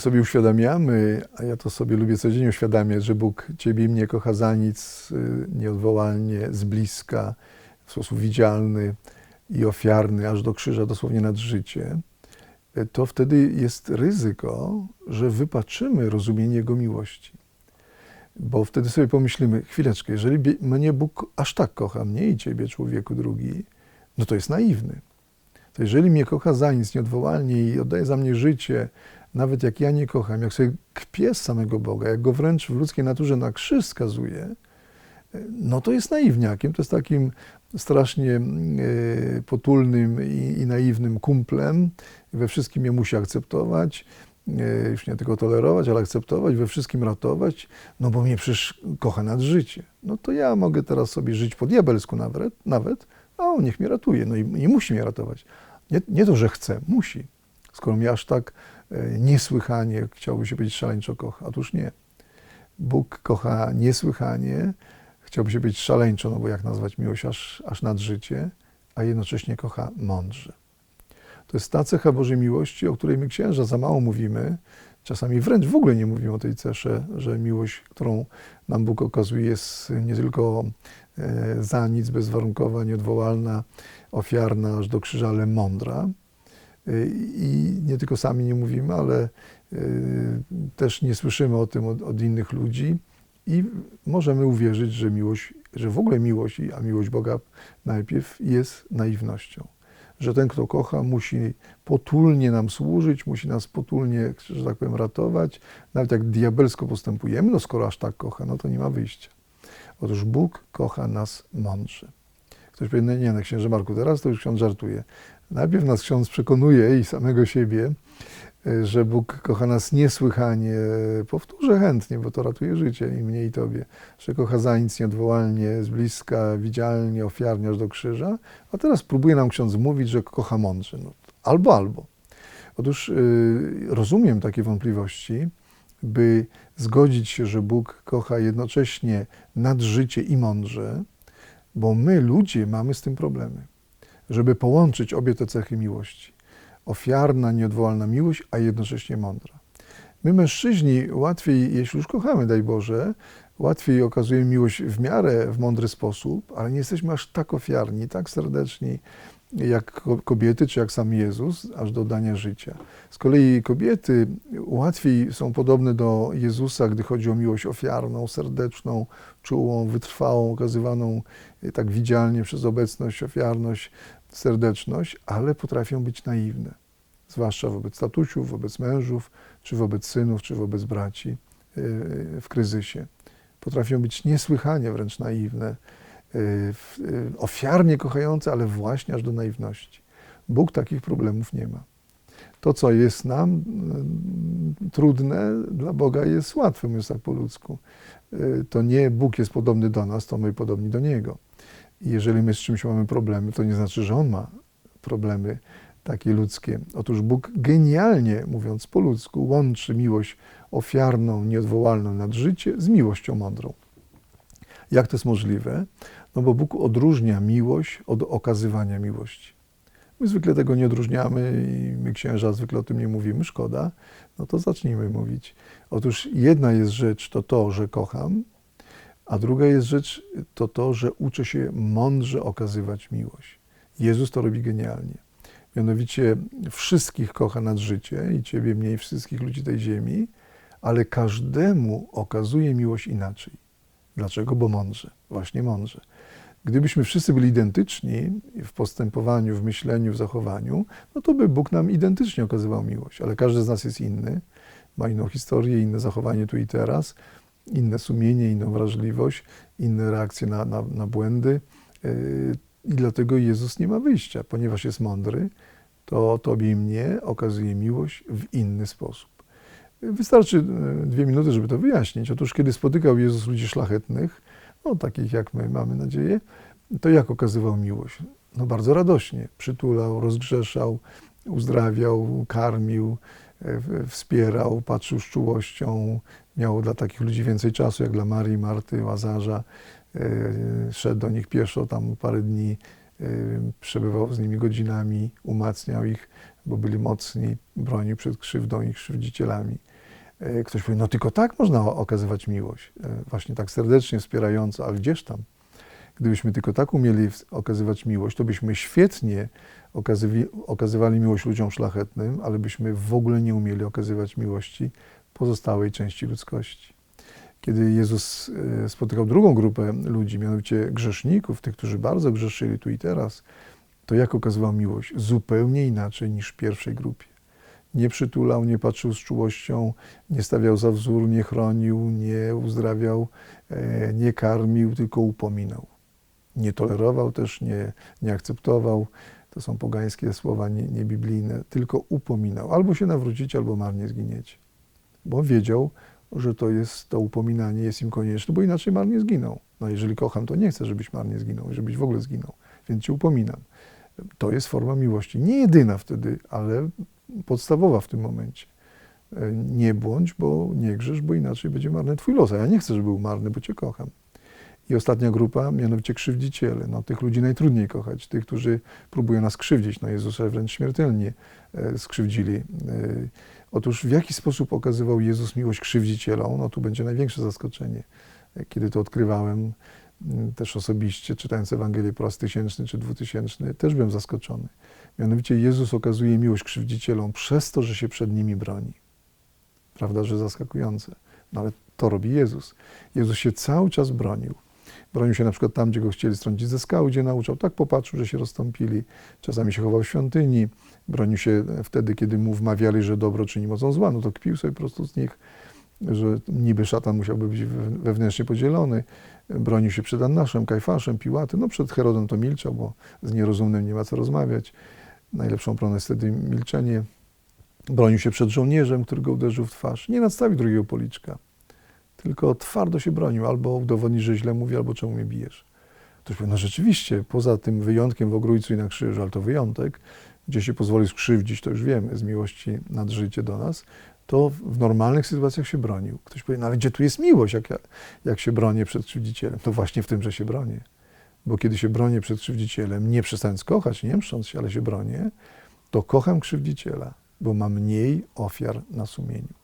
sobie uświadamiamy, a ja to sobie lubię codziennie uświadamiać, że Bóg Ciebie i mnie kocha za nic, y, nieodwołalnie, z bliska, w sposób widzialny i ofiarny, aż do krzyża, dosłownie nad życie, y, to wtedy jest ryzyko, że wypaczymy rozumienie Jego miłości. Bo wtedy sobie pomyślimy, chwileczkę, jeżeli mnie Bóg aż tak kocha, mnie i Ciebie, człowieku drugi, no to jest naiwny. To jeżeli mnie kocha za nic, nieodwołalnie i oddaje za mnie życie, nawet jak ja nie kocham, jak sobie kpię z samego Boga, jak go wręcz w ludzkiej naturze na krzyż skazuje, no to jest naiwniakiem, to jest takim strasznie e, potulnym i, i naiwnym kumplem. We wszystkim je musi akceptować, e, już nie tylko tolerować, ale akceptować, we wszystkim ratować, no bo mnie przecież kocha nad życie. No to ja mogę teraz sobie żyć po diabelsku nawet, nawet a on niech mnie ratuje, no i, i musi mnie ratować. Nie, nie to, że chce, musi. Skoro mnie aż tak niesłychanie chciałby się być szaleńczo kocha. Otóż nie. Bóg kocha niesłychanie, chciałby się być szaleńczo, no bo jak nazwać miłość aż, aż nad życie, a jednocześnie kocha mądrze. To jest ta cecha Bożej miłości, o której my księża za mało mówimy. Czasami wręcz w ogóle nie mówimy o tej cesze, że miłość, którą nam Bóg okazuje, jest nie tylko e, za nic, bezwarunkowa, nieodwołalna, ofiarna aż do krzyża, ale mądra. E, I nie tylko sami nie mówimy, ale e, też nie słyszymy o tym od, od innych ludzi i możemy uwierzyć, że miłość, że w ogóle miłość, a miłość Boga najpierw jest naiwnością. Że ten, kto kocha, musi potulnie nam służyć, musi nas potulnie, że tak powiem, ratować. Nawet jak diabelsko postępujemy, no skoro aż tak kocha, no to nie ma wyjścia. Otóż Bóg kocha nas mądrze. Ktoś powie, no nie, no księże Marku, teraz to już ksiądz żartuje. Najpierw nas ksiądz przekonuje i samego siebie, e, że Bóg kocha nas niesłychanie. Powtórzę chętnie, bo to ratuje życie i mnie i tobie. Że kocha za nic nieodwołalnie, z bliska, widzialnie, ofiarnie aż do krzyża. A teraz próbuje nam ksiądz mówić, że kocha mądrze. No, albo, albo. Otóż yy, rozumiem takie wątpliwości, by zgodzić się, że Bóg kocha jednocześnie nad życie i mądrze, bo my, ludzie, mamy z tym problemy, żeby połączyć obie te cechy miłości. Ofiarna, nieodwołalna miłość, a jednocześnie mądra. My, mężczyźni, łatwiej, jeśli już kochamy, daj Boże, łatwiej okazujemy miłość w miarę, w mądry sposób, ale nie jesteśmy aż tak ofiarni, tak serdeczni, jak kobiety, czy jak sam Jezus, aż do dania życia. Z kolei kobiety łatwiej są podobne do Jezusa, gdy chodzi o miłość ofiarną, serdeczną, czułą, wytrwałą, okazywaną e, tak widzialnie przez obecność, ofiarność, serdeczność, ale potrafią być naiwne, zwłaszcza wobec tatusiów, wobec mężów, czy wobec synów, czy wobec braci e, w kryzysie. Potrafią być niesłychanie wręcz naiwne, ofiarnie kochające, ale właśnie aż do naiwności. Bóg takich problemów nie ma. To, co jest nam y, trudne, dla Boga jest łatwe, mówiąc tak po ludzku. To nie Bóg jest podobny do nas, to my podobni do Niego. I jeżeli my z czymś mamy problemy, to nie znaczy, że On ma problemy takie ludzkie. Otóż Bóg genialnie, mówiąc po ludzku, łączy miłość ofiarną, nieodwołalną nad życie z miłością mądrą. Jak to jest możliwe? No bo Bóg odróżnia miłość od okazywania miłości. My zwykle tego nie odróżniamy i my księża zwykle o tym nie mówimy, szkoda. No to zacznijmy mówić. Otóż jedna jest rzecz to to, że kocham, a druga jest rzecz to to, że uczę się mądrze okazywać miłość. Jezus to robi genialnie. Mianowicie wszystkich kocha nad życie i ciebie, mnie i wszystkich ludzi tej ziemi, ale każdemu okazuje miłość inaczej. Dlaczego? Bo mądrze, właśnie mądrze. Gdybyśmy wszyscy byli identyczni w postępowaniu, w myśleniu, w zachowaniu, no to by Bóg nam identycznie okazywał miłość. Ale każdy z nas jest inny, ma inną historię, inne zachowanie tu i teraz, inne sumienie, inną wrażliwość, inne reakcje na, na, na błędy. Yy, I dlatego Jezus nie ma wyjścia, ponieważ jest mądry, to Tobie i mnie okazuje miłość w inny sposób. Wystarczy e, dwie minuty, żeby to wyjaśnić. Otóż, kiedy spotykał Jezus ludzi szlachetnych, no takich jak my, mamy nadzieję, to jak okazywał miłość? No bardzo radośnie. Przytulał, rozgrzeszał, uzdrawiał, karmił, e, wspierał, patrzył z czułością. Miał dla takich ludzi więcej czasu, jak dla Marii, Marty, Łazarza. E, szedł do nich pieszo tam parę dni, przebywał z nimi godzinami, umacniał ich, bo byli mocni, bronił przed krzywdą i krzywdzicielami. E, Ktoś powie, no tylko tak można okazywać miłość, e, właśnie tak serdecznie, wspierająco, ale gdzież tam? Gdybyśmy tylko tak umieli okazywać miłość, to byśmy świetnie okazywali miłość ludziom szlachetnym, ale byśmy w ogóle nie umieli okazywać miłości pozostałej części ludzkości. Kiedy Jezus e, spotykał drugą grupę ludzi, mianowicie grzeszników, tych, którzy bardzo grzeszyli tu i teraz, to jak okazywał miłość? Zupełnie inaczej niż w pierwszej grupie. Nie przytulał, nie patrzył z czułością, nie stawiał za wzór, nie chronił, nie uzdrawiał, e, nie karmił, tylko upominał. Nie tolerował też, nie, nie akceptował. To są pogańskie słowa, nie, nie tylko upominał. Albo się nawrócicie, albo marnie zginiecie. Bo wiedział, że to jest to upominanie jest im konieczne, bo inaczej marnie zginą. No jeżeli kocham, to nie chcę, żebyś marnie zginął, żebyś w ogóle zginął, więc cię upominam. To jest forma miłości. Nie jedyna wtedy, ale podstawowa w tym momencie. E, Nie błądź, bo nie grzesz, bo inaczej będzie marny twój los. A ja nie chcę, żeby był marny, bo cię kocham. I ostatnia grupa, mianowicie krzywdziciele. No, tych ludzi najtrudniej kochać. Tych, którzy próbują nas krzywdzić. No, Jezusa wręcz śmiertelnie e, skrzywdzili. E, Otóż w jaki sposób okazywał Jezus miłość krzywdzicielom? No tu będzie największe zaskoczenie. E, Kiedy to odkrywałem też osobiście, czytając Ewangelię po raz tysięczny czy dwutysięczny, też byłem zaskoczony. Mianowicie Jezus okazuje miłość krzywdzicielom przez to, że się przed nimi broni. Prawda, że zaskakujące. No ale to robi Jezus. Jezus się cały czas bronił. Bronił się na przykład tam, gdzie go chcieli strącić ze skały, gdzie nauczał. Tak popatrzył, że się rozstąpili. Czasami się chował w świątyni. Bronił się wtedy, kiedy mu wmawiali, że dobro czyni mocą zła. No to kpił sobie po prostu z nich, że niby szatan musiałby być we- wewnętrznie podzielony. Bronił się przed Annaszem, Kajfaszem, Piłatem. No przed Herodem to milczał, bo z nierozumnym nie ma co rozmawiać. Najlepszą obroną jest wtedy milczenie. Bronił się przed żołnierzem, który go uderzył w twarz. Nie nadstawił drugiego policzka, tylko twardo się bronił. Albo udowodnisz, że źle mówi, albo czemu mnie bijesz. Ktoś powie, no rzeczywiście, poza tym wyjątkiem w Ogrójcu i na krzyżu, ale to wyjątek, gdzie się pozwoli skrzywdzić, to już wiemy, z miłości nad życie do nas, to w normalnych sytuacjach się bronił. Ktoś powie, no ale gdzie tu jest miłość, jak, ja, jak się bronię przed krzywdzicielem? To właśnie w tym, że się bronię. Bo kiedy się bronię przed krzywdzicielem, nie przestając kochać, nie mszcząc się, ale się bronię, to kocham krzywdziciela, bo ma mniej ofiar na sumieniu.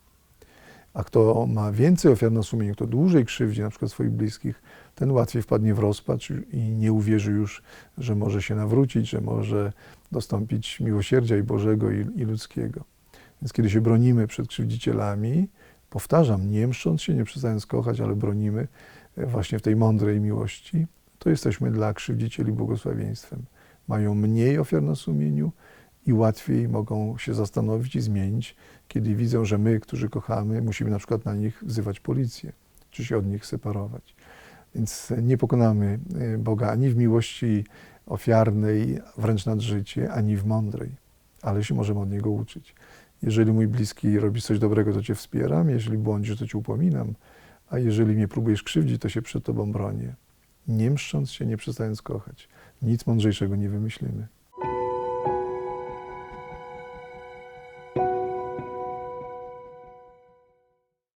A kto ma więcej ofiar na sumieniu, kto dłużej krzywdzi na przykład swoich bliskich, ten łatwiej wpadnie w rozpacz i nie uwierzy już, że może się nawrócić, że może dostąpić miłosierdzia i Bożego, i, i ludzkiego. Więc kiedy się bronimy przed krzywdzicielami, powtarzam, nie mszcząc się, nie przestając kochać, ale bronimy e, właśnie w tej mądrej miłości, to jesteśmy dla krzywdzicieli błogosławieństwem. Mają mniej ofiar na sumieniu i łatwiej mogą się zastanowić i zmienić, kiedy widzą, że my, którzy kochamy, musimy na przykład na nich wzywać policję, czy się od nich separować. Więc nie pokonamy y, Boga ani w miłości ofiarnej, wręcz nad życie, ani w mądrej, ale się możemy od Niego uczyć. Jeżeli mój bliski robi coś dobrego, to Cię wspieram, jeżeli błądzisz, to Cię upominam, a jeżeli mnie próbujesz krzywdzić, to się przed Tobą bronię. Nie mszcząc się, nie przestając kochać. Nic mądrzejszego nie wymyślimy.